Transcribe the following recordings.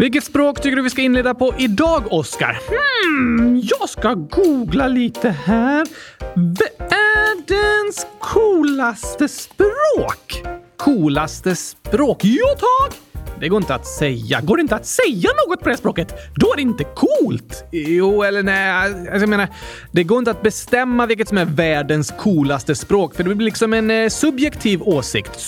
Vilket språk tycker du vi ska inleda på idag, Oskar? Hmm, jag ska googla lite här. Världens coolaste språk? Coolaste språk? Jo tack! Det går inte att säga. Går det inte att säga något på det språket, då är det inte coolt. Jo, eller nej. Alltså, jag menar, det går inte att bestämma vilket som är världens coolaste språk, för det blir liksom en eh, subjektiv åsikt.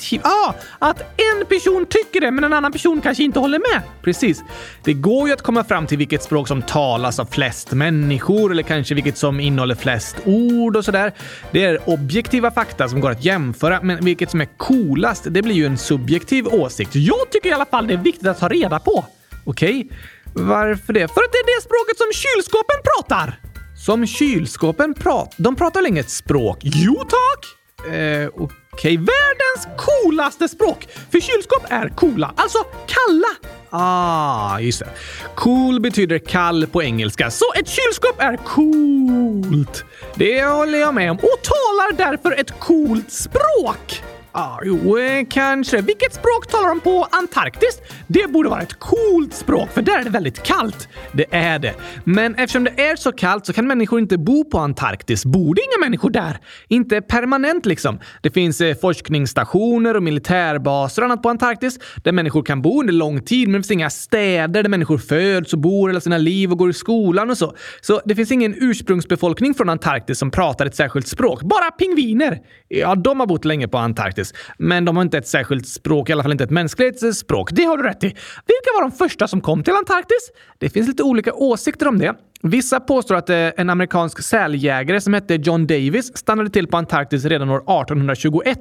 Subjektiv? Ja, att en person tycker det, men en annan person kanske inte håller med. Precis. Det går ju att komma fram till vilket språk som talas av flest människor eller kanske vilket som innehåller flest ord och sådär. Det är objektiva fakta som går att jämföra, men vilket som är coolast, det blir ju en subjektiv åsikt. Jag tycker i alla fall det är viktigt att ta reda på. Okej? Okay. Varför det? För att det är det språket som kylskåpen pratar! Som kylskåpen pratar? De pratar väl inget språk? Jo tack! Eh, Okej, okay. världens coolaste språk! För kylskåp är coola, alltså kalla. Ah, just det. Cool betyder kall på engelska, så ett kylskåp är coolt. Det håller jag med om och talar därför ett coolt språk. Ah, jo, eh, kanske. Vilket språk talar de på Antarktis? Det borde vara ett coolt språk, för där är det väldigt kallt. Det är det. Men eftersom det är så kallt så kan människor inte bo på Antarktis. Bor det inga människor där? Inte permanent liksom. Det finns eh, forskningsstationer och militärbaser och annat på Antarktis där människor kan bo under lång tid, men det finns inga städer där människor föds och bor hela sina liv och går i skolan och så. Så det finns ingen ursprungsbefolkning från Antarktis som pratar ett särskilt språk. Bara pingviner! Ja, de har bott länge på Antarktis. Men de har inte ett särskilt språk, i alla fall inte ett mänskligt språk. Det har du rätt i. Vilka var de första som kom till Antarktis? Det finns lite olika åsikter om det. Vissa påstår att eh, en amerikansk säljägare som hette John Davis stannade till på Antarktis redan år 1821.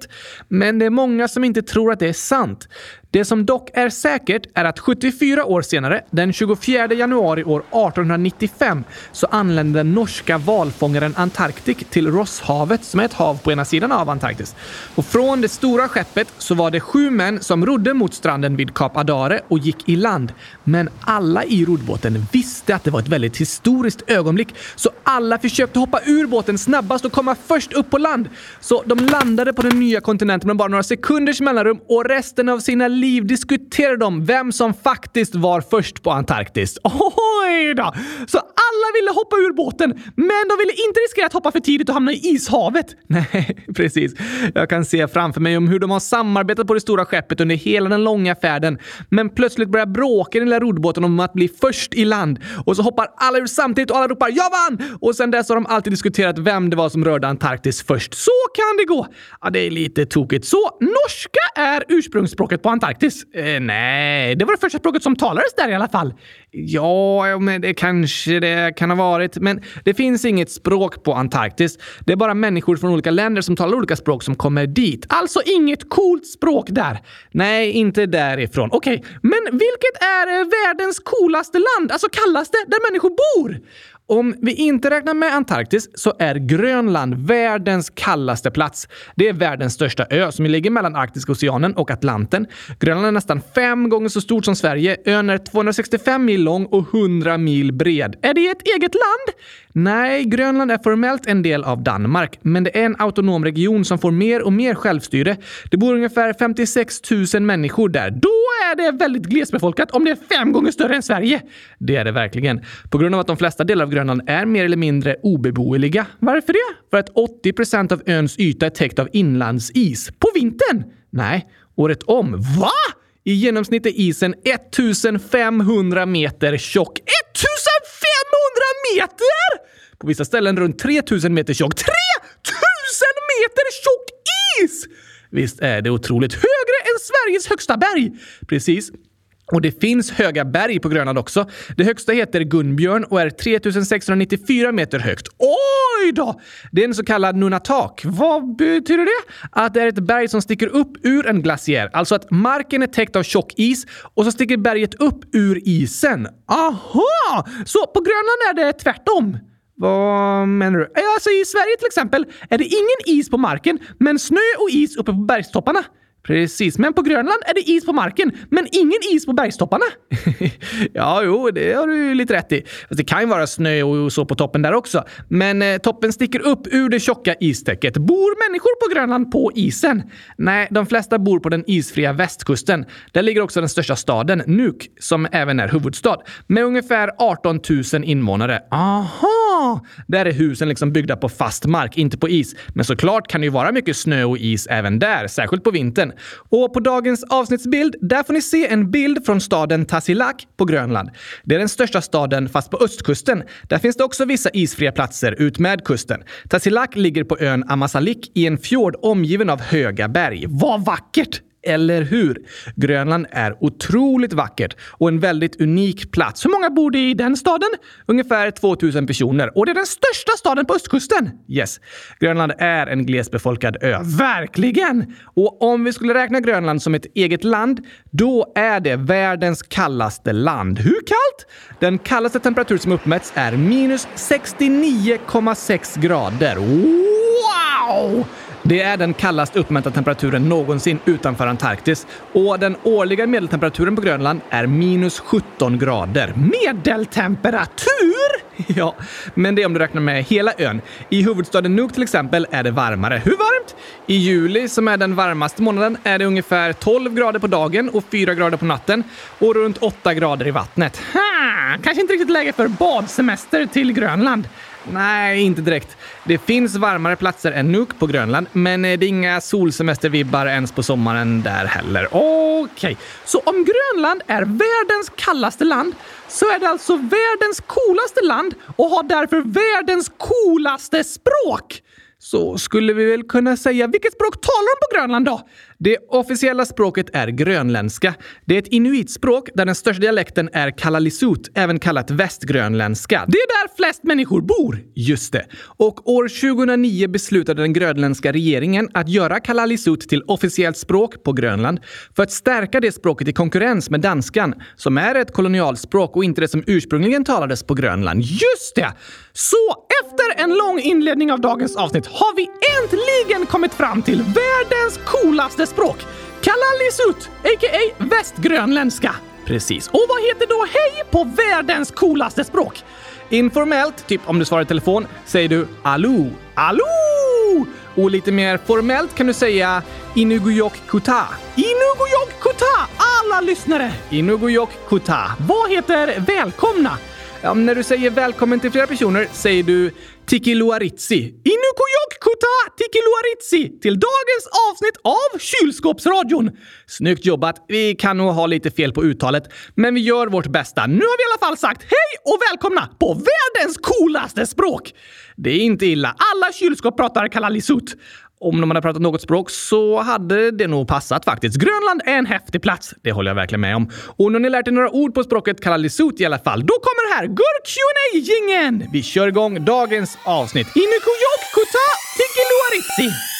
Men det är många som inte tror att det är sant. Det som dock är säkert är att 74 år senare, den 24 januari år 1895, så anlände den norska valfångaren Antarktik till Rosshavet, som är ett hav på ena sidan av Antarktis. Och från det stora skeppet så var det sju män som rodde mot stranden vid Kap Adare och gick i land. Men alla i roddbåten visste att det var ett väldigt historiskt historiskt ögonblick, så alla försökte hoppa ur båten snabbast och komma först upp på land. Så de landade på den nya kontinenten med bara några sekunders mellanrum och resten av sina liv diskuterade de vem som faktiskt var först på Antarktis. Oj då! Så alla ville hoppa ur båten, men de ville inte riskera att hoppa för tidigt och hamna i ishavet. Nej, precis. Jag kan se framför mig om hur de har samarbetat på det stora skeppet under hela den långa färden. Men plötsligt börjar bråka i den lilla roddbåten om att bli först i land. Och så hoppar alla ur samtidigt och alla ropar “Jag vann!” Och sen dess har de alltid diskuterat vem det var som rörde Antarktis först. Så kan det gå! Ja, det är lite tokigt. Så norska är ursprungsspråket på Antarktis Eh, nej, det var det första språket som talades där i alla fall. Ja, men det kanske det kan ha varit. Men det finns inget språk på Antarktis. Det är bara människor från olika länder som talar olika språk som kommer dit. Alltså inget coolt språk där. Nej, inte därifrån. Okej, okay. men vilket är världens coolaste land? Alltså kallaste, där människor bor? Om vi inte räknar med Antarktis så är Grönland världens kallaste plats. Det är världens största ö som ligger mellan Arktiska oceanen och Atlanten. Grönland är nästan fem gånger så stort som Sverige. Ön är 265 mil lång och 100 mil bred. Är det ett eget land? Nej, Grönland är formellt en del av Danmark, men det är en autonom region som får mer och mer självstyre. Det bor ungefär 56 000 människor där. Då är det väldigt glesbefolkat om det är fem gånger större än Sverige. Det är det verkligen. På grund av att de flesta delar av Grönland är mer eller mindre obeboeliga. Varför det? För att 80 procent av öns yta är täckt av inlandsis. På vintern? Nej, året om. Va? I genomsnitt är isen 1500 meter tjock. 1500 meter! På vissa ställen runt 3000 meter tjock. 3000 meter tjock is! Visst är det otroligt. Högre än Sveriges högsta berg! Precis. Och det finns höga berg på Grönland också. Det högsta heter Gunbjörn och är 3694 meter högt. Oj då! Det är en så kallad Nunatak. Vad betyder det? Att det är ett berg som sticker upp ur en glaciär. Alltså att marken är täckt av tjock is och så sticker berget upp ur isen. Aha! Så på Grönland är det tvärtom? Vad menar du? Eh, alltså i Sverige till exempel är det ingen is på marken, men snö och is uppe på bergstopparna. Precis, men på Grönland är det is på marken, men ingen is på bergstopparna. ja, jo, det har du lite rätt i. Fast det kan ju vara snö och så på toppen där också. Men eh, toppen sticker upp ur det tjocka istäcket. Bor människor på Grönland på isen? Nej, de flesta bor på den isfria västkusten. Där ligger också den största staden, Nuuk, som även är huvudstad, med ungefär 18 000 invånare. Aha! Där är husen liksom byggda på fast mark, inte på is. Men såklart kan det ju vara mycket snö och is även där, särskilt på vintern. Och på dagens avsnittsbild, där får ni se en bild från staden Tasilak på Grönland. Det är den största staden fast på östkusten. Där finns det också vissa isfria platser utmed kusten. Tasilak ligger på ön Amasalik i en fjord omgiven av höga berg. Vad vackert! Eller hur? Grönland är otroligt vackert och en väldigt unik plats. Hur många bor det i den staden? Ungefär 2000 personer. Och det är den största staden på östkusten! Yes. Grönland är en glesbefolkad ö. Verkligen! Och om vi skulle räkna Grönland som ett eget land, då är det världens kallaste land. Hur kallt? Den kallaste temperatur som uppmätts är minus 69,6 grader. Wow! Det är den kallaste uppmätta temperaturen någonsin utanför Antarktis och den årliga medeltemperaturen på Grönland är minus 17 grader. Medeltemperatur? Ja, men det är om du räknar med hela ön. I huvudstaden Nuuk till exempel är det varmare. Hur varmt? I juli, som är den varmaste månaden, är det ungefär 12 grader på dagen och 4 grader på natten och runt 8 grader i vattnet. Ha! Kanske inte riktigt läge för badsemester till Grönland. Nej, inte direkt. Det finns varmare platser än Nuuk på Grönland, men eh, det är inga solsemestervibbar ens på sommaren där heller. Okej, okay. så om Grönland är världens kallaste land så är det alltså världens coolaste land och har därför världens coolaste språk. Så skulle vi väl kunna säga vilket språk talar de på Grönland då? Det officiella språket är grönländska. Det är ett inuitspråk där den största dialekten är kalalisut, även kallat västgrönländska. Det är där flest människor bor! Just det. Och år 2009 beslutade den grönländska regeringen att göra kalalisut till officiellt språk på Grönland för att stärka det språket i konkurrens med danskan, som är ett kolonialspråk och inte det som ursprungligen talades på Grönland. Just det! Så efter en lång inledning av dagens avsnitt har vi äntligen kommit fram till världens coolaste språk. Kalalisut, a.k.a. västgrönländska. Precis. Och vad heter då hej på världens coolaste språk? Informellt, typ om du svarar i telefon, säger du alu, alu! Och lite mer formellt kan du säga Inuguyok kuta. Inuguyok kuta! Alla lyssnare! Inuguyok kuta. Vad heter välkomna? Ja, när du säger välkommen till flera personer säger du Tikiluaritsi. Inukuyok Tiki Tikiluaritsi till dagens avsnitt av Kylskåpsradion. Snyggt jobbat. Vi kan nog ha lite fel på uttalet, men vi gör vårt bästa. Nu har vi i alla fall sagt hej och välkomna på världens coolaste språk. Det är inte illa. Alla kylskåp pratar kalalisut om de hade pratat något språk så hade det nog passat faktiskt. Grönland är en häftig plats. Det håller jag verkligen med om. Och nu har ni lärt er några ord på språket kalalisut i alla fall. Då kommer här gur gingen Vi kör igång dagens avsnitt. Inukujok kuta tikiluaritsi.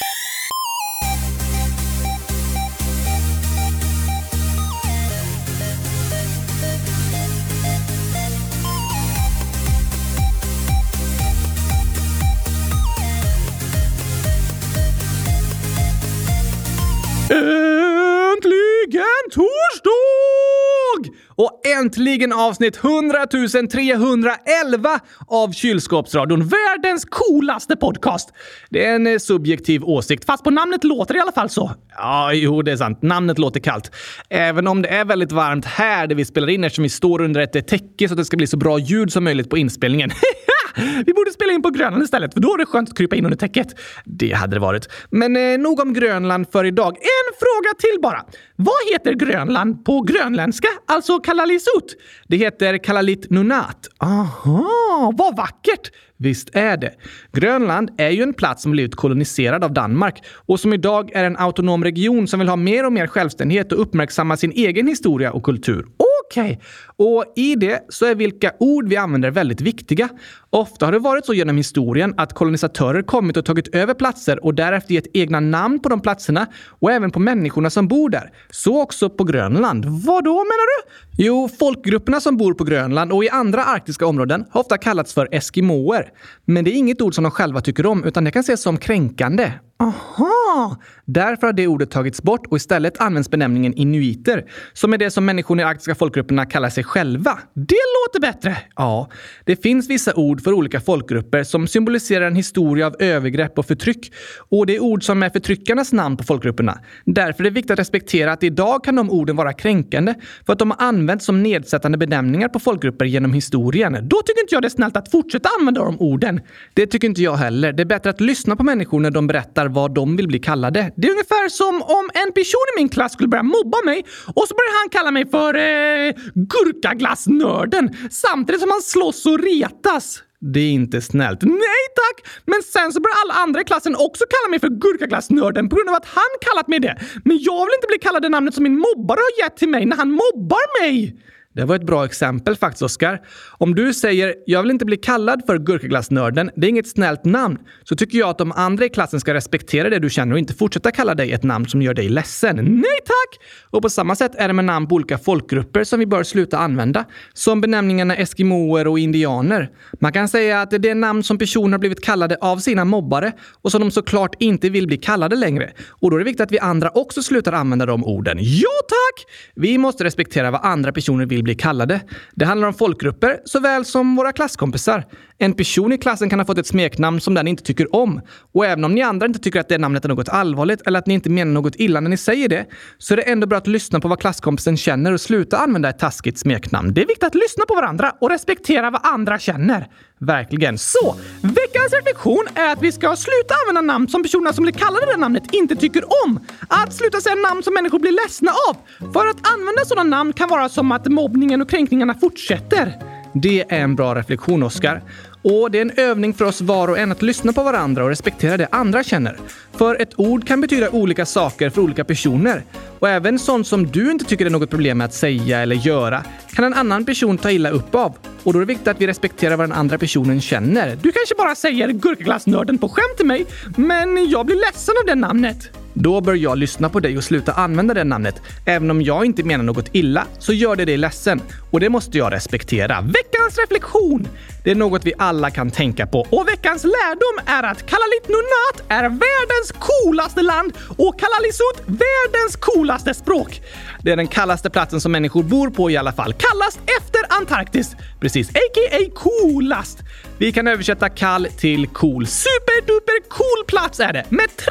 Äntligen torsdag! Och äntligen avsnitt 100 311 av Kylskåpsradion, världens coolaste podcast. Det är en eh, subjektiv åsikt, fast på namnet låter det i alla fall så. Ja, jo, det är sant. Namnet låter kallt. Även om det är väldigt varmt här där vi spelar in eftersom vi står under ett täcke så att det ska bli så bra ljud som möjligt på inspelningen. Vi borde spela in på Grönland istället, för då är det skönt att krypa in under täcket. Det hade det varit. Men eh, nog om Grönland för idag. En fråga till bara. Vad heter Grönland på grönländska? Alltså kalalisut? Det heter kalalit nunat. Aha, vad vackert! Visst är det. Grönland är ju en plats som blivit koloniserad av Danmark och som idag är en autonom region som vill ha mer och mer självständighet och uppmärksamma sin egen historia och kultur. Okej, okay. och i det så är vilka ord vi använder väldigt viktiga. Ofta har det varit så genom historien att kolonisatörer kommit och tagit över platser och därefter gett egna namn på de platserna och även på människorna som bor där. Så också på Grönland. Vad då menar du? Jo, folkgrupperna som bor på Grönland och i andra arktiska områden har ofta kallats för eskimoer. Men det är inget ord som de själva tycker om, utan det kan ses som kränkande. Aha! Därför har det ordet tagits bort och istället används benämningen inuiter, som är det som människorna i arktiska folkgrupperna kallar sig själva. Det låter bättre! Ja, det finns vissa ord för olika folkgrupper som symboliserar en historia av övergrepp och förtryck. Och det är ord som är förtryckarnas namn på folkgrupperna. Därför är det viktigt att respektera att idag kan de orden vara kränkande för att de har använts som nedsättande benämningar på folkgrupper genom historien. Då tycker inte jag det är snällt att fortsätta använda de orden. Det tycker inte jag heller. Det är bättre att lyssna på människor när de berättar vad de vill bli kallade. Det är ungefär som om en person i min klass skulle börja mobba mig och så börjar han kalla mig för eh, gurkaglassnörden samtidigt som han slåss och retas. Det är inte snällt. Nej tack! Men sen så börjar alla andra i klassen också kalla mig för gurkaglassnörden på grund av att han kallat mig det. Men jag vill inte bli kallad det namnet som min mobbare har gett till mig när han mobbar mig. Det var ett bra exempel faktiskt, Oskar. Om du säger “jag vill inte bli kallad för gurkaglassnörden, det är inget snällt namn” så tycker jag att de andra i klassen ska respektera det du känner och inte fortsätta kalla dig ett namn som gör dig ledsen. Nej tack! Och på samma sätt är det med namn på olika folkgrupper som vi bör sluta använda. Som benämningarna eskimoer och indianer. Man kan säga att det är namn som personer har blivit kallade av sina mobbare och som de såklart inte vill bli kallade längre. Och då är det viktigt att vi andra också slutar använda de orden. Ja tack! Vi måste respektera vad andra personer vill bli kallade. Det handlar om folkgrupper såväl som våra klasskompisar. En person i klassen kan ha fått ett smeknamn som den inte tycker om. Och även om ni andra inte tycker att det namnet är något allvarligt eller att ni inte menar något illa när ni säger det, så är det ändå bra att lyssna på vad klasskompisen känner och sluta använda ett taskigt smeknamn. Det är viktigt att lyssna på varandra och respektera vad andra känner. Verkligen. Så, veckans reflektion är att vi ska sluta använda namn som personerna som blir kallade det namnet inte tycker om. Att sluta säga namn som människor blir ledsna av. För att använda sådana namn kan vara som att mobbningen och kränkningarna fortsätter. Det är en bra reflektion, Oskar. Och det är en övning för oss var och en att lyssna på varandra och respektera det andra känner. För ett ord kan betyda olika saker för olika personer. Och även sånt som du inte tycker är något problem med att säga eller göra kan en annan person ta illa upp av. Och då är det viktigt att vi respekterar vad den andra personen känner. Du kanske bara säger gurkaglassnörden på skämt till mig, men jag blir ledsen av det namnet. Då bör jag lyssna på dig och sluta använda det namnet. Även om jag inte menar något illa så gör det dig ledsen och det måste jag respektera. Veckans reflektion! Det är något vi alla kan tänka på och veckans lärdom är att Kalalit Nunat är världens coolaste land och Kalalisut världens coolaste språk. Det är den kallaste platsen som människor bor på i alla fall. Kallast efter Antarktis. Precis, a.k.a. coolast. Vi kan översätta kall till cool. Superduper cool plats är det med 3000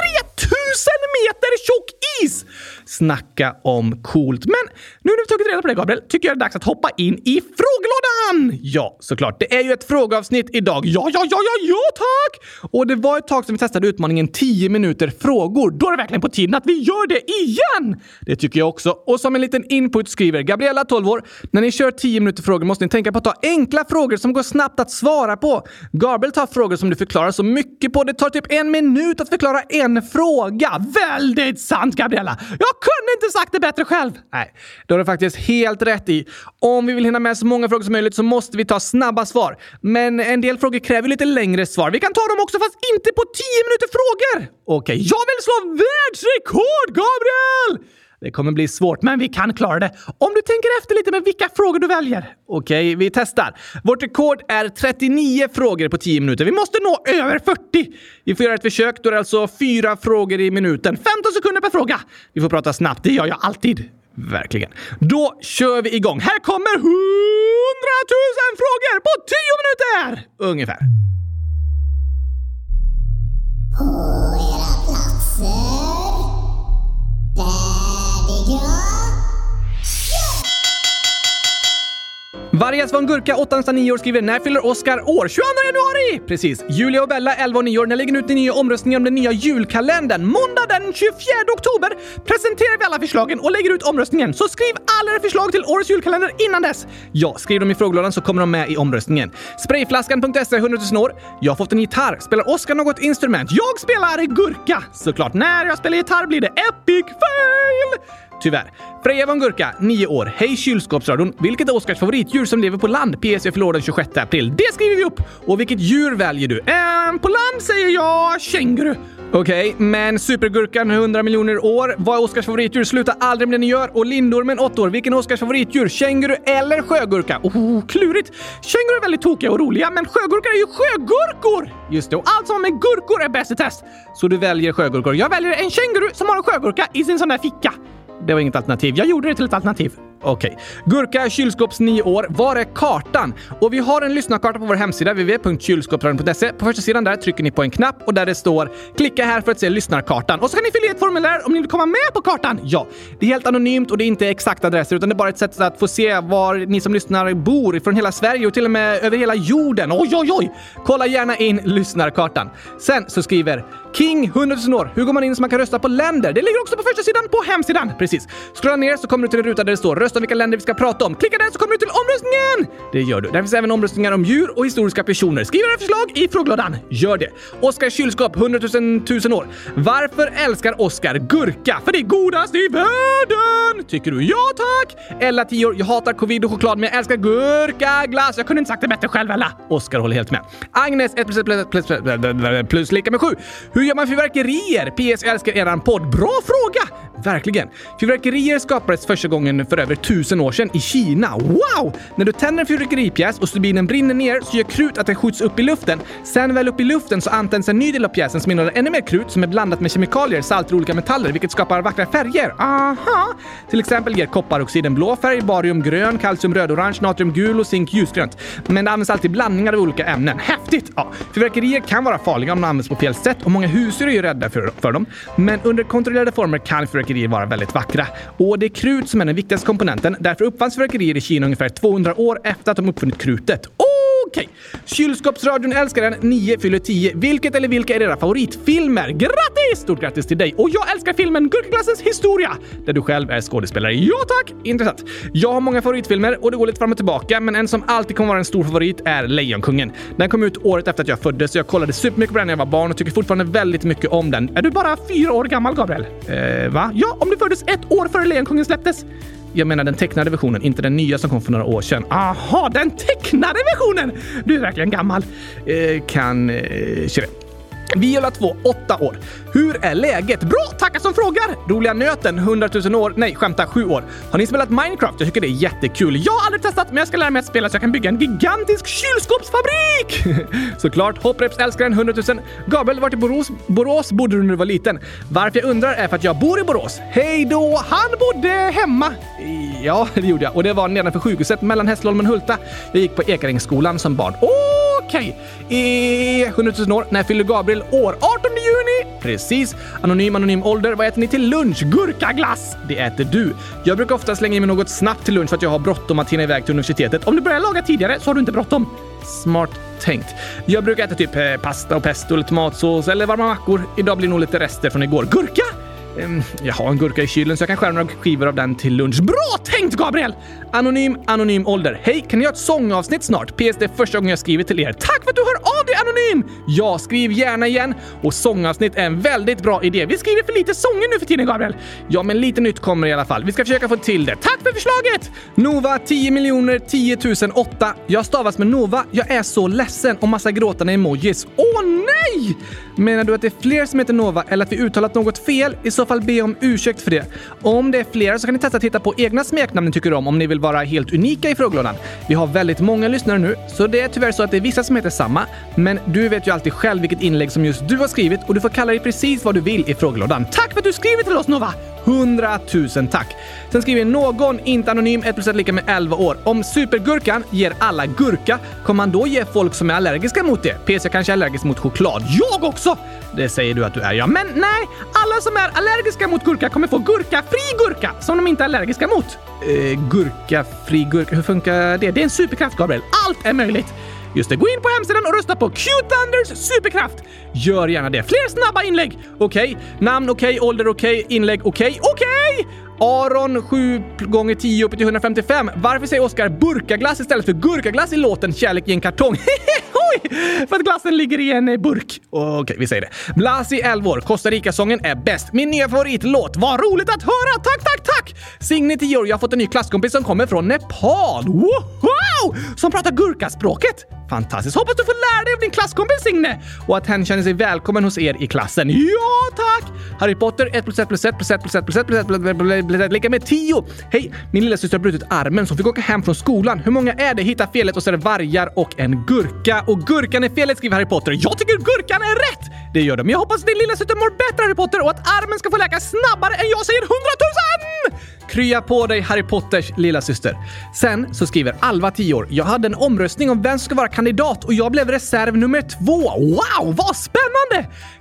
meter tjock is! Snacka om coolt. Men nu när vi tagit reda på det, Gabriel, tycker jag det är dags att hoppa in i frågelådan! Ja, såklart. Det är ju ett frågeavsnitt idag. Ja, ja, ja, ja, ja, tack! Och det var ett tag sedan vi testade utmaningen 10 minuter frågor. Då är det verkligen på tiden att vi gör det igen! Det tycker jag också. Och som en liten input skriver Gabriella, 12 år. När ni kör 10 minuter frågor måste ni tänka på att ta enkla frågor som går snabbt att svara på. Gabriel tar frågor som du förklarar så mycket på. Det tar typ en minut att förklara en fråga. Väldigt sant, Gabriella! Jag kunde inte sagt det bättre själv! Nej, det har du faktiskt helt rätt i. Om vi vill hinna med så många frågor som möjligt så måste vi ta snabba svar. Men en del frågor kräver lite längre svar. Vi kan ta dem också fast inte på 10 minuter frågor! Okej, okay, jag vill slå världsrekord, Gabriel! Det kommer bli svårt, men vi kan klara det. Om du tänker efter lite med vilka frågor du väljer. Okej, okay, vi testar. Vårt rekord är 39 frågor på 10 minuter. Vi måste nå över 40! Vi får göra ett försök. Då är det alltså fyra frågor i minuten. 15 sekunder per fråga. Vi får prata snabbt. Det gör jag alltid. Verkligen. Då kör vi igång. Här kommer 100 000 frågor på 10 minuter! Ungefär. På era platser. Vargas von Gurka, 8-9 år, skriver “När fyller Oscar år? 22 januari!” Precis. Julia och Bella, 11 och 9 år, när lägger ni ut den nya omröstningen om den nya julkalendern? Måndag den 24 oktober presenterar vi alla förslagen och lägger ut omröstningen. Så skriv alla era förslag till årets julkalender innan dess! Ja, skriv dem i frågelådan så kommer de med i omröstningen. Sprayflaskan.se, 100 000 år. Jag har fått en gitarr. Spelar Oscar något instrument? Jag spelar gurka! Såklart. När jag spelar gitarr blir det epic fail! Tyvärr. Freja var en gurka, 9 år. Hej kylskåpsradion. Vilket är Oskars favoritdjur som lever på land? PS jag förlorar den 26 april. Det skriver vi upp! Och vilket djur väljer du? Ehm, på land säger jag känguru. Okej, okay, men supergurkan 100 miljoner år. Vad är Oskars favoritdjur? Sluta aldrig med det ni gör. Och lindormen 8 år. Vilken är Oskars favoritdjur? Känguru eller sjögurka? Oh, klurigt. Känguru är väldigt tokiga och roliga, men sjögurkor är ju sjögurkor! Just det, och allt som har med gurkor är bäst i test. Så du väljer sjögurkor. Jag väljer en känguru som har en sjögurka i sin sån där ficka. Det var inget alternativ. Jag gjorde det till ett alternativ. Okej. Okay. Gurka kylskåps 9 år. Var är kartan? Och vi har en lyssnarkarta på vår hemsida www.kylskåpsradion.se. På första sidan där trycker ni på en knapp och där det står “Klicka här för att se lyssnarkartan” och så kan ni fylla i ett formulär om ni vill komma med på kartan. Ja, det är helt anonymt och det är inte exakta adresser utan det är bara ett sätt att få se var ni som lyssnar bor från hela Sverige och till och med över hela jorden. Oj, oj, oj! Kolla gärna in lyssnarkartan. Sen så skriver King 100 000 år. Hur går man in så man kan rösta på länder? Det ligger också på första sidan på hemsidan. Precis. Scrolla ner så kommer du till en ruta där det står rösta om vilka länder vi ska prata om. Klicka där så kommer du till omröstningen! Det gör du. Där finns även omröstningar om djur och historiska personer. Skriv era förslag i frågelådan. Gör det. Oskar kylskåp 100 000 tusen år. Varför älskar Oskar gurka? För det är godast i världen! Tycker du? Ja tack! Ella 10 år. Jag hatar covid och choklad men jag älskar gurka, glass. Jag kunde inte sagt det bättre själv Ella. Oskar håller helt med. Agnes 1 plus 1 plus, plus, plus, plus lika med 7. Hur gör man fyrverkerier? PS, jag älskar eran podd. Bra fråga! Verkligen. Fyrverkerier skapades första gången för över tusen år sedan i Kina. Wow! När du tänder en fyrverkeripjäs och stubinen brinner ner så gör krut att den skjuts upp i luften. Sen väl upp i luften så antänds en ny del av pjäsen som innehåller ännu mer krut som är blandat med kemikalier, salter och olika metaller, vilket skapar vackra färger. Aha! Till exempel ger kopparoxiden blå färg, barium grön, kalcium rödorange, natrium gul och zink ljusgrönt. Men det används alltid blandningar av olika ämnen. Häftigt! Ja, fyrverkerier kan vara farliga om de används på fel sätt och många husdjur är ju rädda för, för dem. Men under kontrollerade former kan fyrverkerier vara väldigt vackra. Och det är krut som är den viktigaste komponenten. Därför uppfanns fyrverkerier i Kina ungefär 200 år efter att de uppfunnit krutet. Okej! Okay. Kylskåpsradion älskar den. 9 fyller 10. Vilket eller vilka är era favoritfilmer? Grattis! Stort grattis till dig! Och jag älskar filmen Gurkaglassens historia, där du själv är skådespelare. Ja tack! Intressant. Jag har många favoritfilmer och det går lite fram och tillbaka, men en som alltid kommer vara en stor favorit är Lejonkungen. Den kom ut året efter att jag föddes, så jag kollade supermycket på den när jag var barn och tycker fortfarande väldigt mycket om den. Är du bara fyra år gammal, Gabriel? Eh, va? Ja, om du föddes ett år före Lejonkungen släpptes. Jag menar den tecknade versionen, inte den nya som kom för några år sedan. Aha, den tecknade versionen! Du är verkligen gammal. Eh, kan... Eh. Viola 2, 8 år. Hur är läget? Bra! Tackar som frågar! Roliga nöten, 100 000 år. Nej, skämta, 7 år. Har ni spelat Minecraft? Jag tycker det är jättekul. Jag har aldrig testat, men jag ska lära mig att spela så jag kan bygga en gigantisk kylskåpsfabrik! Såklart. Hopprepsälskaren 100 000. Gabriel, vart i Borås, Borås bodde du när du var liten? Varför jag undrar är för att jag bor i Borås. Hej då! Han bodde hemma. Ja, det gjorde jag. Och det var nedanför sjukhuset mellan Hässleholmen och Hulta. Jag gick på Ekarängsskolan som barn. Okej! Okay. I 100 000 år. När fyller Gabriel år? 18 juni! Precis. Anonym, anonym ålder. Vad äter ni till lunch? Gurkaglass! Det äter du. Jag brukar ofta slänga i mig något snabbt till lunch för att jag har bråttom att hinna iväg till universitetet. Om du börjar laga tidigare så har du inte bråttom. Smart tänkt. Jag brukar äta typ eh, pasta och pesto eller tomatsås eller varma mackor. Idag blir nog lite rester från igår. Gurka! Ehm, jag har en gurka i kylen så jag kan skära några skivor av den till lunch. Bra tänkt Gabriel! Anonym, anonym ålder. Hej, kan ni göra ett sångavsnitt snart? PS, det är första gången jag skriver till er. Tack för att du hör av dig Anonym! Ja, skriv gärna igen. Och sångavsnitt är en väldigt bra idé. Vi skriver för lite sånger nu för tiden Gabriel. Ja, men lite nytt kommer i alla fall. Vi ska försöka få till det. Tack för förslaget! Nova 10 miljoner 10 008. Jag stavas med Nova. Jag är så ledsen och massa gråtande emojis. Åh nej! Menar du att det är fler som heter Nova eller att vi uttalat något fel? I så fall be om ursäkt för det. Om det är flera så kan ni testa att hitta på egna smeknamn ni tycker om om ni vill vara helt unika i frågelådan. Vi har väldigt många lyssnare nu, så det är tyvärr så att det är vissa som heter samma. Men du vet ju alltid själv vilket inlägg som just du har skrivit och du får kalla dig precis vad du vill i frågelådan. Tack för att du skriver till oss Nova! 100 000 tack! Sen skriver någon, inte anonym, 1 plus 1 lika med 11 år. Om supergurkan ger alla gurka, kommer man då ge folk som är allergiska mot det? PS, jag kanske är allergisk mot choklad. Jag också! Det säger du att du är, ja. Men nej, alla som är allergiska mot gurka kommer få gurka-fri gurka som de inte är allergiska mot. Eh, gurka-fri gurka, hur funkar det? Det är en superkraft, Gabriel. Allt är möjligt! Just det, gå in på hemsidan och rösta på Q-Thunders superkraft! Gör gärna det. Fler snabba inlägg! Okej, okay. namn okej, okay. ålder okej, okay. inlägg okej, okej! Aron 7 gånger 10 upp till 155. Varför säger Oskar burkaglass istället för gurkaglass i låten Kärlek i en kartong? För att glassen ligger i en eh, burk. Okej, okay, vi säger det. Blasi 11 år. Costa Rica-sången är bäst. Min nya favoritlåt. Vad roligt att höra! Tack, tack, tack! Signe 10 år. Jag har fått en ny klasskompis som kommer från Nepal. Wow! Som pratar gurkaspråket. Fantastiskt! Hoppas du får lära dig av din klasskompis Signe och att hen känner sig välkommen hos er i klassen. Ja, tack! Harry Potter 1 plus 1 plus 1 plus 1 plus 1 plus 1 plus 1 plus 1 lika med 10. Hej! Min lilla syster har brutit armen så hon fick åka hem från skolan. Hur många är det? Hitta felet och så är det vargar och en gurka. Och gurkan är felet skriver Harry Potter. Jag tycker gurkan är rätt! Det gör de. Jag hoppas att din lilla syster mår bättre Harry Potter och att armen ska få läka snabbare än jag säger 100 000! Krya på dig Harry Potters lilla syster. Sen så skriver Alva 10 år. Jag hade en omröstning om vem som ska vara kandidat och jag blev reserv nummer två. Wow, vad spännande!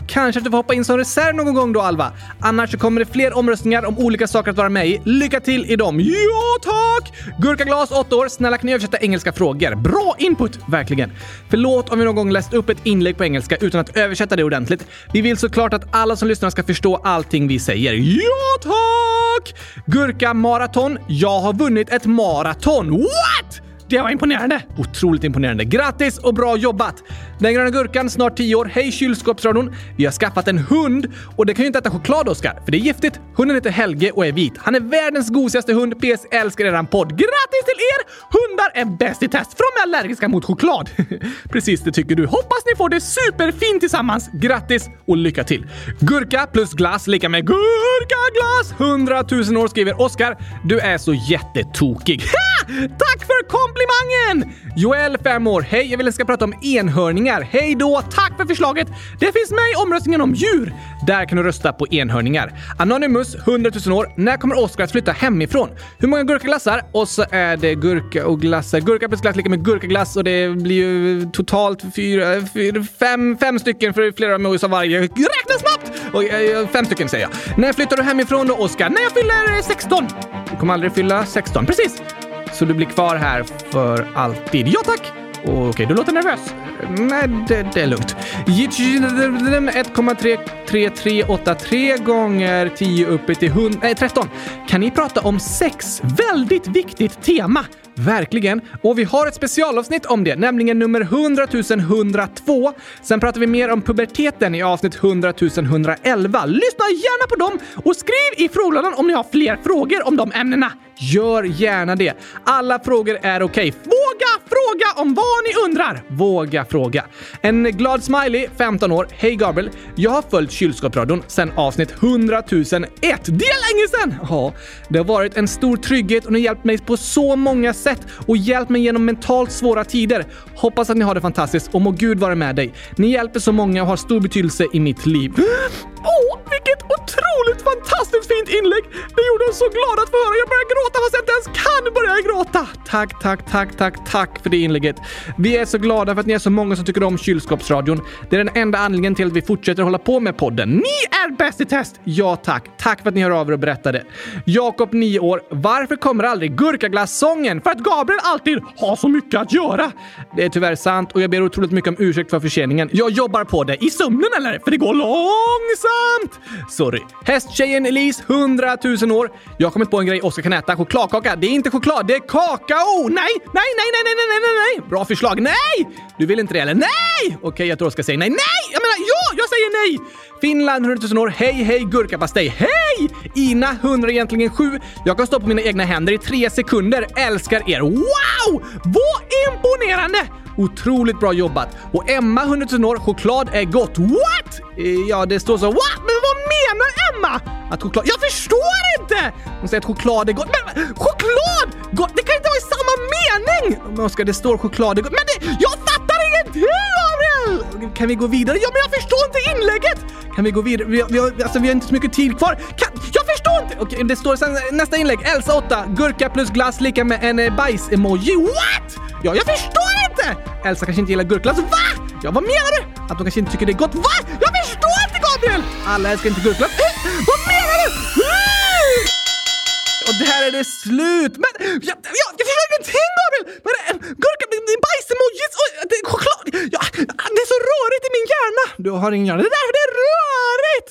Kanske att du får hoppa in som reserv någon gång då Alva. Annars så kommer det fler omröstningar om olika saker att vara med i. Lycka till i dem! Ja tack! Gurkaglas 8 år. Snälla kan ni översätta engelska frågor? Bra input! Verkligen. Förlåt om vi någon gång läst upp ett inlägg på engelska utan att översätta det ordentligt. Vi vill såklart att alla som lyssnar ska förstå allting vi säger. Ja tack! Gurka maraton. Jag har vunnit ett maraton. What? Det var imponerande! Otroligt imponerande. Grattis och bra jobbat! Den gröna gurkan, snart 10 år. Hej kylskåpsradion! Vi har skaffat en hund och det kan ju inte äta choklad, Oskar, för det är giftigt. Hunden heter Helge och är vit. Han är världens gosigaste hund. PS älskar eran podd. Grattis till er! Hundar är bäst i test, för de är allergiska mot choklad. Precis, det tycker du. Hoppas ni får det superfint tillsammans. Grattis och lycka till! Gurka plus glass lika med gurkaglass! 100 000 år skriver Oskar. Du är så jättetokig. Tack för komplimangen! Joel, 5 år. Hej, jag vill att ska prata om enhörningar. Hej då! Tack för förslaget! Det finns med i omröstningen om djur. Där kan du rösta på enhörningar. Anonymous, 100 000 år. När kommer Oskar att flytta hemifrån? Hur många gurkaglassar? Och så är det gurka och glassar. Gurka plus glass lika med gurkaglass och det blir ju totalt fyra, fyra fem, fem stycken för flera mos av varje. Räkna snabbt! Och, eh, fem stycken säger jag. När flyttar du hemifrån då, Oskar? När jag fyller 16. Du kommer aldrig fylla 16. Precis. Så du blir kvar här för alltid? Ja tack! Okej, okay, du låter nervös. Nej, det, det är lugnt. 1,33383 gånger 10 uppe till 100, nej, 13. Kan ni prata om sex? Väldigt viktigt tema. Verkligen. Och vi har ett specialavsnitt om det, nämligen nummer 100 102. Sen pratar vi mer om puberteten i avsnitt 100 111. Lyssna gärna på dem och skriv i frågelådan om ni har fler frågor om de ämnena. Gör gärna det. Alla frågor är okej. Okay. Våga fråga om vad ni undrar. Våga fråga. En glad smiley, 15 år. Hej Gabriel. Jag har följt kylskåpsradion sedan avsnitt 100 001. Det är länge sedan! Ja, det har varit en stor trygghet och ni har hjälpt mig på så många sätt och hjälpt mig genom mentalt svåra tider. Hoppas att ni har det fantastiskt och må Gud vara med dig. Ni hjälper så många och har stor betydelse i mitt liv. Åh, oh, vilket otroligt fantastiskt fint inlägg! Det gjorde oss så glada att få höra. Jag börjar gråta fast jag inte ens kan börja gråta. Tack, tack, tack, tack, tack för det inlägget. Vi är så glada för att ni är så många som tycker om kylskåpsradion. Det är den enda anledningen till att vi fortsätter hålla på med podden. Ni är bäst i test! Ja tack. Tack för att ni hör av er och berättar det. Jakob, 9 år. Varför kommer aldrig gurkaglassången? För att Gabriel alltid har så mycket att göra. Det är tyvärr sant och jag ber otroligt mycket om ursäkt för förseningen. Jag jobbar på det. I sömnen eller? För det går långsamt! Sorry. Hästtjejen Elise, 100 000 år. Jag har kommit på en grej Oskar kan äta. Chokladkaka. Det är inte choklad, det är kakao! Nej, nej, nej, nej, nej, nej, nej, nej! Bra förslag. Nej! Du vill inte det eller? Nej! Okej, jag tror Oskar säger nej. Nej! Jag menar ja! Jag säger nej! Finland, 100 000 år. Hej, hej, gurkapastej. Hej! Ina, 100 egentligen 7. Jag kan stå på mina egna händer i tre sekunder. Älskar er. Wow! Vad imponerande! Otroligt bra jobbat. Och Emma, 100 000 år. Choklad är gott. What? Eh, ja, det står så. What? Men vad menar Emma? Att choklad... Jag förstår inte! Hon säger att choklad är gott. Men choklad! Gott? Det kan inte vara i samma mening! Men Oskar, det står choklad är gott. Men det... Jag fattar ingenting, Gabriel! Kan vi gå vidare? Ja, men jag förstår inte inlägget! Kan vi gå vidare? Vi, vi, har, alltså, vi har inte så mycket tid kvar. Kan, jag förstår inte! Okej, det står sen eh, nästa inlägg. Elsa 8. Gurka plus glass lika med en eh, bajs-emoji. What? Ja, jag förstår! Elsa kanske inte gillar gurkglass. Va? Ja, vad menar du? Att hon kanske inte tycker det är gott. Va? Jag förstår inte, Gabriel! Alla älskar inte gurkglass. Eh, vad menar du? Och där är det slut! Men jag, jag, jag förstår ingenting, Gabriel! Men äh, gurka, bajs-emojis och det, choklad... Ja, det är så rörigt i min hjärna! Du har ingen hjärna. Det är därför det är rörigt!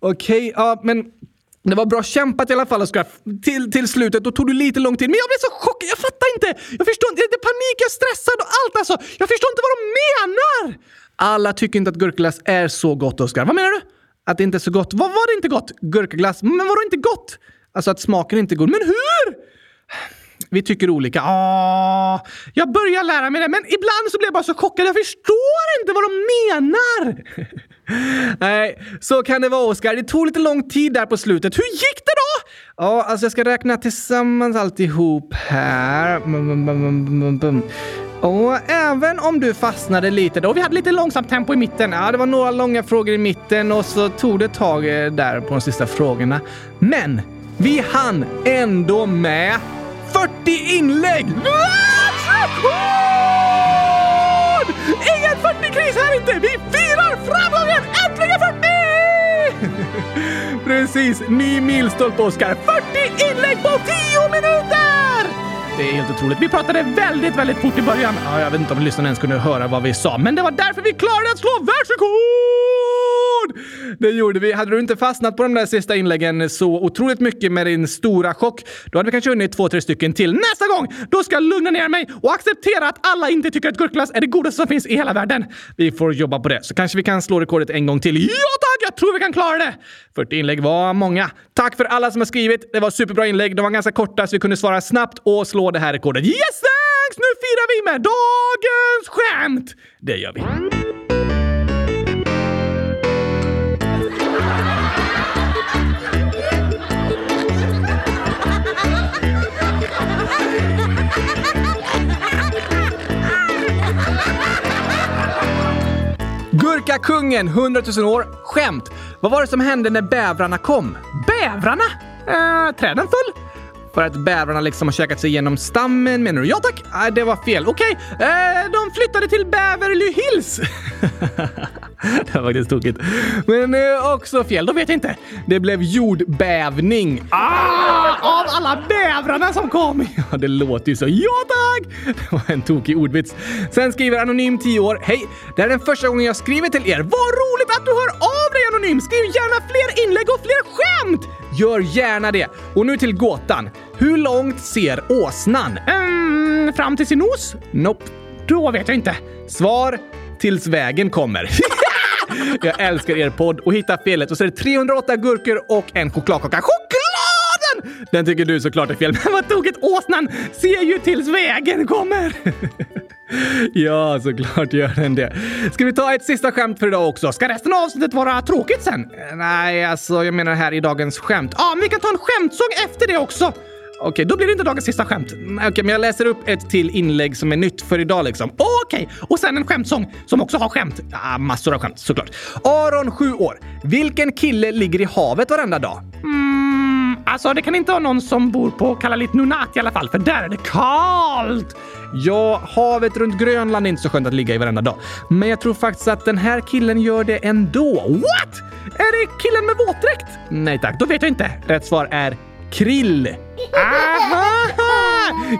Okej, okay, ja, men det var bra kämpat i alla fall Oskar. Till, till slutet. Då tog du lite lång tid. Men jag blev så chockad. Jag fattar inte! Jag förstår inte! Det är panik, jag är stressad och allt alltså! Jag förstår inte vad de menar! Alla tycker inte att gurkaglass är så gott, Oskar. Vad menar du? Att det inte är så gott? Vad var det inte gott? Gurkaglass? Men vadå inte gott? Alltså att smaken inte är god. Men hur? Vi tycker olika. Ah, jag börjar lära mig det, men ibland så blir jag bara så chockad. Jag förstår inte vad de menar! Nej, så kan det vara Oskar. Det tog lite lång tid där på slutet. Hur gick det då? Ja, alltså jag ska räkna tillsammans alltihop här. Och även om du fastnade lite då, vi hade lite långsamt tempo i mitten. Ja, det var några långa frågor i mitten och så tog det ett tag eh, där på de sista frågorna. Men vi hann ändå med 40 inlägg! Ingen 40-kris här inte! Vi firar framgången! Äntligen 40! Precis, ny milstolpe Oskar. 40 inlägg på 10 minuter! Det är helt otroligt. Vi pratade väldigt, väldigt fort i början. Ja, jag vet inte om lyssnarna ens kunde höra vad vi sa, men det var därför vi klarade att slå världsrekord! Det gjorde vi. Hade du inte fastnat på de där sista inläggen så otroligt mycket med din stora chock, då hade vi kanske hunnit två, tre stycken till. Nästa gång, då ska jag lugna ner mig och acceptera att alla inte tycker att gurkglass är det godaste som finns i hela världen. Vi får jobba på det, så kanske vi kan slå rekordet en gång till. Ja tack! Jag tror vi kan klara det! 40 inlägg var många. Tack för alla som har skrivit. Det var superbra inlägg. De var ganska korta så vi kunde svara snabbt och slå det här rekordet. Yes thanks! Nu firar vi med dagens skämt! Det gör vi. Gurkakungen, 100 000 år. Skämt! Vad var det som hände när bävrarna kom? Bävrarna? Eh, träden föll? För att bävrarna liksom har käkat sig igenom stammen menar du? Ja tack! Nej, det var fel. Okej, eh, de flyttade till Beverly Hills. det var faktiskt tokigt. Men eh, också fel, då vet jag inte. Det blev jordbävning. Ah! Av alla bävrarna som kom! Ja, det låter ju så. Ja tack! Det var en tokig ordvits. Sen skriver Anonym 10 år. Hej! Det här är den första gången jag skriver till er. Vad roligt att du hör av dig Anonym! Skriv gärna fler inlägg och fler skämt! Gör gärna det. Och nu till gåtan. Hur långt ser åsnan? Mm, fram till sin nos? Nope. Då vet jag inte. Svar tills vägen kommer. jag älskar er podd och hitta felet och så är det 308 gurkor och en chokladkaka. Chokladen! Den tycker du såklart är fel, men vad tokigt! Åsnan ser ju tills vägen kommer. Ja, såklart gör den det. Ska vi ta ett sista skämt för idag också? Ska resten av avsnittet vara tråkigt sen? Nej, alltså jag menar här i dagens skämt. Ja, ah, men vi kan ta en skämtsång efter det också. Okej, okay, då blir det inte dagens sista skämt. Okej, okay, men jag läser upp ett till inlägg som är nytt för idag liksom. Okej, okay. och sen en skämtsång som också har skämt. Ah, massor av skämt såklart. Aron, 7 år. Vilken kille ligger i havet varenda dag? Mm, alltså det kan inte vara någon som bor på Kalalit Nunat i alla fall, för där är det kallt. Ja, havet runt Grönland är inte så skönt att ligga i varenda dag. Men jag tror faktiskt att den här killen gör det ändå. What? Är det killen med våtdräkt? Nej tack, då vet jag inte. Rätt svar är krill. Aha!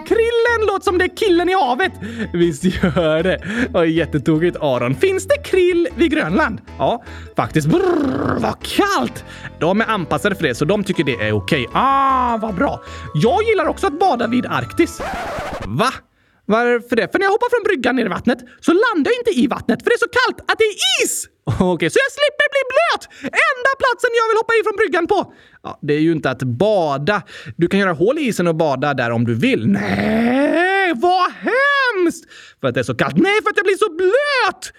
Krillen låter som det är killen i havet. Visst gör det. Och jättetokigt Aron. Finns det krill vid Grönland? Ja, faktiskt. Brrr, vad kallt! De är anpassade för det, så de tycker det är okej. Ah, vad bra. Jag gillar också att bada vid Arktis. Va? Varför det? För när jag hoppar från bryggan ner i vattnet så landar jag inte i vattnet för det är så kallt att det är is! Okej, så jag slipper bli blöt! Enda platsen jag vill hoppa i från bryggan på! Ja, det är ju inte att bada. Du kan göra hål i isen och bada där om du vill. Nej, vad hemskt! För att det är så kallt. Nej, för att jag blir så blöt!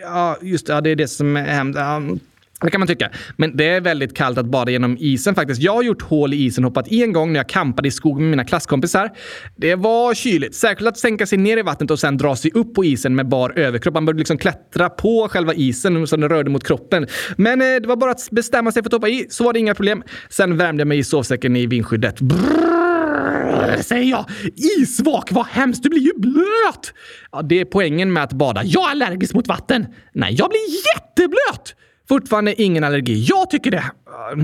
Ja, just det. Ja, det är det som är hemskt. Det kan man tycka. Men det är väldigt kallt att bada genom isen faktiskt. Jag har gjort hål i isen och hoppat i en gång när jag campade i skogen med mina klasskompisar. Det var kyligt. Särskilt att sänka sig ner i vattnet och sen dra sig upp på isen med bar överkropp. Man började liksom klättra på själva isen så den rörde mot kroppen. Men eh, det var bara att bestämma sig för att hoppa i, så var det inga problem. Sen värmde jag mig i sovsäcken i vindskyddet. Brrr, säger jag. Isvak, vad hemskt! Du blir ju blöt! Ja, det är poängen med att bada. Jag är allergisk mot vatten. Nej, jag blir jätteblöt! Fortfarande ingen allergi. Jag tycker det.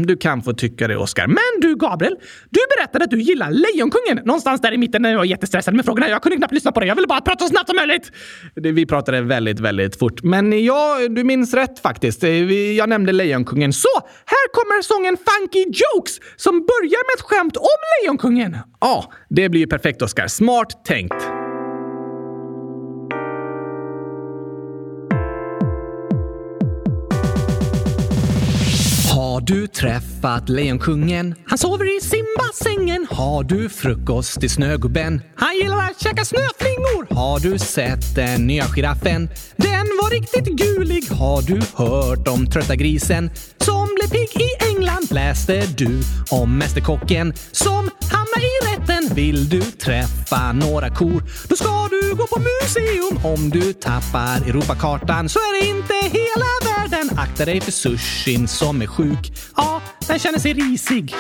Du kan få tycka det, Oscar. Men du, Gabriel. Du berättade att du gillar Lejonkungen. Någonstans där i mitten när jag var jättestressad med frågorna. Jag kunde knappt lyssna på dig. Jag ville bara prata så snabbt som möjligt. Vi pratade väldigt, väldigt fort. Men ja, du minns rätt faktiskt. Eh, jag nämnde Lejonkungen. Så, här kommer sången Funky Jokes som börjar med ett skämt om Lejonkungen. Ja, det blir ju perfekt, Oscar. Smart tänkt. Du träffat Lejonkungen? Han sover i simbassängen. Har du frukost i Snögubben? Han gillar att käka snöflingor. Har du sett den nya giraffen? Den var riktigt gulig. Har du hört om trötta grisen som blev pigg i England? Läste du om Mästerkocken som hamnade i rätten? Vill du träffa några kor? Då ska du gå på museum. Om du tappar Europakartan så är det inte hela den Akta dig för sushin som är sjuk. Ja, den känner sig risig.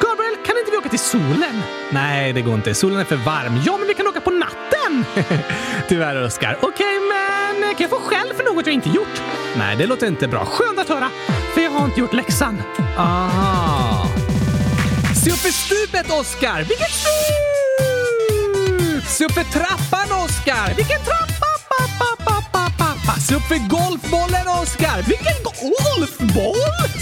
Gabriel, kan inte vi åka till solen? Nej, det går inte. Solen är för varm. Ja, men vi kan åka på natten! Tyvärr, Oskar. Okej, okay, men kan jag få skäll för något jag inte gjort? Nej, det låter inte bra. Skönt att höra, för jag har inte gjort läxan. Aha. Se upp för stupet, Oskar! Vilket stup! Se upp för trappan, Oskar! Vilken trappa? Se upp för golfbollen, Oskar! Vilken golfboll?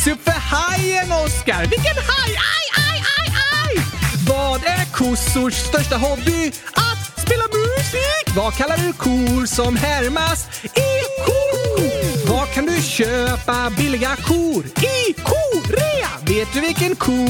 Se upp för hajen, Oskar! Vilken haj? Aj, aj, aj, aj! Vad är kossors största hobby? Att spela musik! Vad kallar du kor som härmas i kor? Var kan du köpa billiga kor? I korea! Vet du vilken ko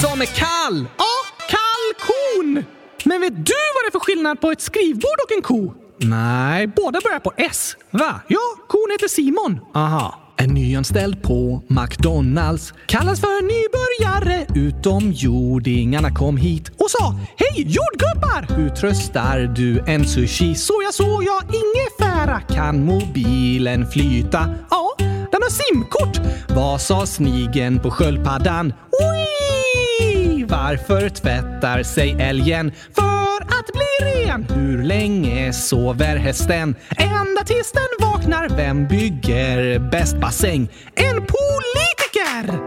som är kall? Ja, kalkon! Men vet du vad det är för skillnad på ett skrivbord och en ko? Nej, båda börjar på S. Va? Ja, kon heter Simon. Aha. En nyanställd på McDonalds kallas för nybörjare. Utomjordingarna kom hit och sa Hej jordgubbar! Hur tröstar du en sushi? Så jag så jag ingefära. Kan mobilen flyta? Ja, den har simkort. Vad sa snigen på sköldpaddan? Oi! Varför tvättar sig älgen? För att bli ren. Hur länge sover hästen? Ända tills den vaknar. Vem bygger bäst bassäng? En politiker!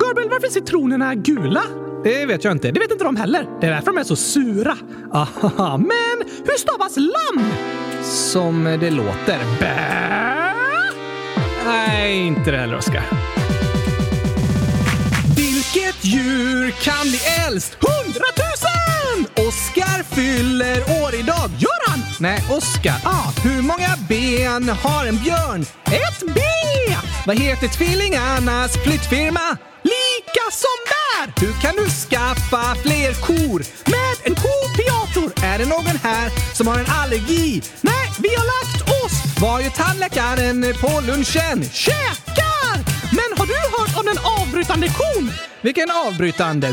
Gabriel, varför är citronerna gula? Det vet jag inte. Det vet inte de heller. Det är därför de är så sura. Aha, men hur stavas lamm? Som det låter. Bä? Nej, inte det heller, Oskar. Vilket djur kan bli äldst? Hundratusen! Fyller år idag. Gör han? Nej, Oskar. Ah, hur många ben har en björn? Ett B! Vad heter tvillingarnas flyttfirma? Lika som där! Hur kan du skaffa fler kor? Med en kopiator! Är det någon här som har en allergi? Nej, vi har lagt oss! Var ju tandläkaren på lunchen? Käkar! Men har du hört om den avbrytande kon? Vilken avbrytande?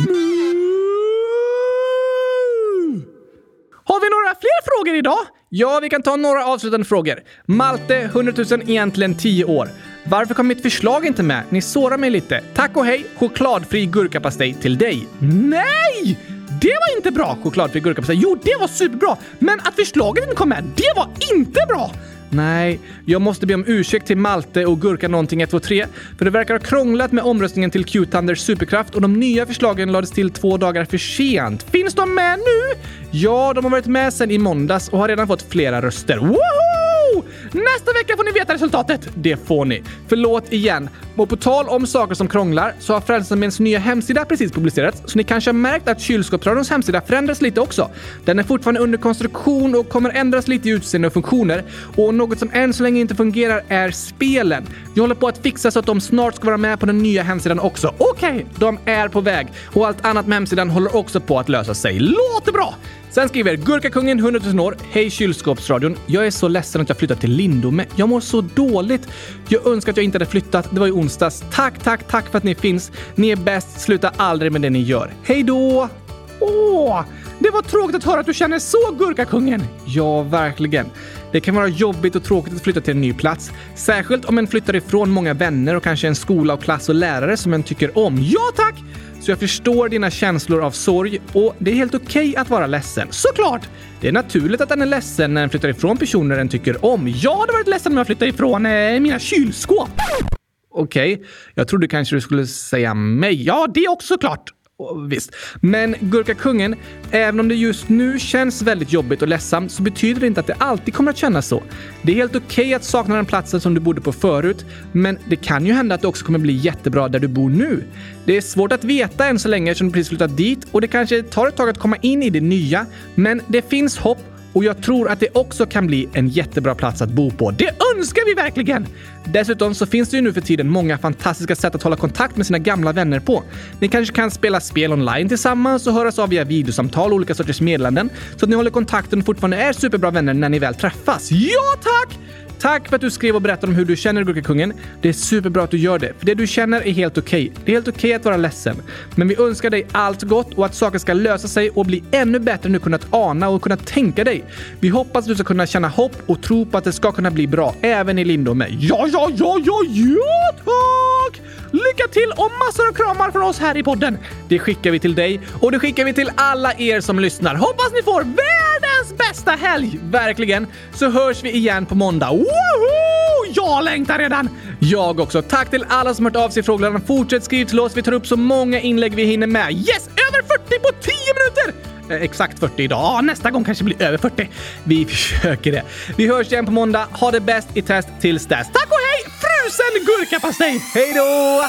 Har vi några fler frågor idag? Ja, vi kan ta några avslutande frågor. Malte, 100 000, egentligen 10 år. Varför kom mitt förslag inte med? Ni sårar mig lite. Tack och hej! Chokladfri gurkapastej till dig. Nej! Det var inte bra! Chokladfri gurkapastej. Jo, det var superbra! Men att förslaget inte kom med, det var inte bra! Nej, jag måste be om ursäkt till Malte och Gurka någonting 123 för det verkar ha krånglat med omröstningen till Q-Thunders superkraft och de nya förslagen lades till två dagar för sent. Finns de med nu? Ja, de har varit med sedan i måndags och har redan fått flera röster. Woho! Oh, nästa vecka får ni veta resultatet. Det får ni. Förlåt igen. Och på tal om saker som krånglar så har Frälsningsarméns nya hemsida precis publicerats, så ni kanske har märkt att Kylskåpsradions hemsida förändras lite också. Den är fortfarande under konstruktion och kommer ändras lite i utseende och funktioner. Och något som än så länge inte fungerar är spelen. Jag håller på att fixa så att de snart ska vara med på den nya hemsidan också. Okej, okay, de är på väg. Och allt annat med hemsidan håller också på att lösa sig. Låter bra! Sen skriver Gurkakungen 100 000 år. Hej kylskåpsradion. Jag är så ledsen att jag flyttat till Lindome. Jag mår så dåligt. Jag önskar att jag inte hade flyttat. Det var ju onsdags. Tack, tack, tack för att ni finns. Ni är bäst. Sluta aldrig med det ni gör. Hej då! Åh, det var tråkigt att höra att du känner så, Gurkakungen. Ja, verkligen. Det kan vara jobbigt och tråkigt att flytta till en ny plats. Särskilt om en flyttar ifrån många vänner och kanske en skola och klass och lärare som en tycker om. Ja, tack! Så jag förstår dina känslor av sorg och det är helt okej okay att vara ledsen. Såklart! Det är naturligt att den är ledsen när den flyttar ifrån personer den tycker om. Jag hade varit ledsen om jag flyttade ifrån eh, mina kylskåp. Okej, okay. jag trodde kanske du skulle säga mig. Ja, det också Visst. Men Gurkakungen, även om det just nu känns väldigt jobbigt och ledsamt så betyder det inte att det alltid kommer att kännas så. Det är helt okej okay att sakna den platsen som du bodde på förut, men det kan ju hända att det också kommer bli jättebra där du bor nu. Det är svårt att veta än så länge eftersom du precis flyttat dit och det kanske tar ett tag att komma in i det nya, men det finns hopp och jag tror att det också kan bli en jättebra plats att bo på. Det önskar vi verkligen! Dessutom så finns det ju nu för tiden många fantastiska sätt att hålla kontakt med sina gamla vänner på. Ni kanske kan spela spel online tillsammans och höras av via videosamtal och olika sorters meddelanden så att ni håller kontakten och fortfarande är superbra vänner när ni väl träffas. Ja, tack! Tack för att du skrev och berättade om hur du känner Gurkakungen. Det är superbra att du gör det, för det du känner är helt okej. Okay. Det är helt okej okay att vara ledsen. Men vi önskar dig allt gott och att saker ska lösa sig och bli ännu bättre än du kunnat ana och kunnat tänka dig. Vi hoppas att du ska kunna känna hopp och tro på att det ska kunna bli bra, även i Lindome. Ja, ja, ja, ja, ja, tack! Lycka till och massor av kramar från oss här i podden! Det skickar vi till dig och det skickar vi till alla er som lyssnar. Hoppas ni får världens bästa helg! Verkligen! Så hörs vi igen på måndag. Woho! Jag längtar redan! Jag också. Tack till alla som hört av sig i frågorna. Fortsätt skriva till oss. Vi tar upp så många inlägg vi hinner med. Yes! Över 40 på 10 minuter! Eh, exakt 40 idag. Nästa gång kanske blir över 40. Vi försöker det. Vi hörs igen på måndag. Ha det bäst i test tills dess. Tack och hej Tusen gurkapastej! Hej då!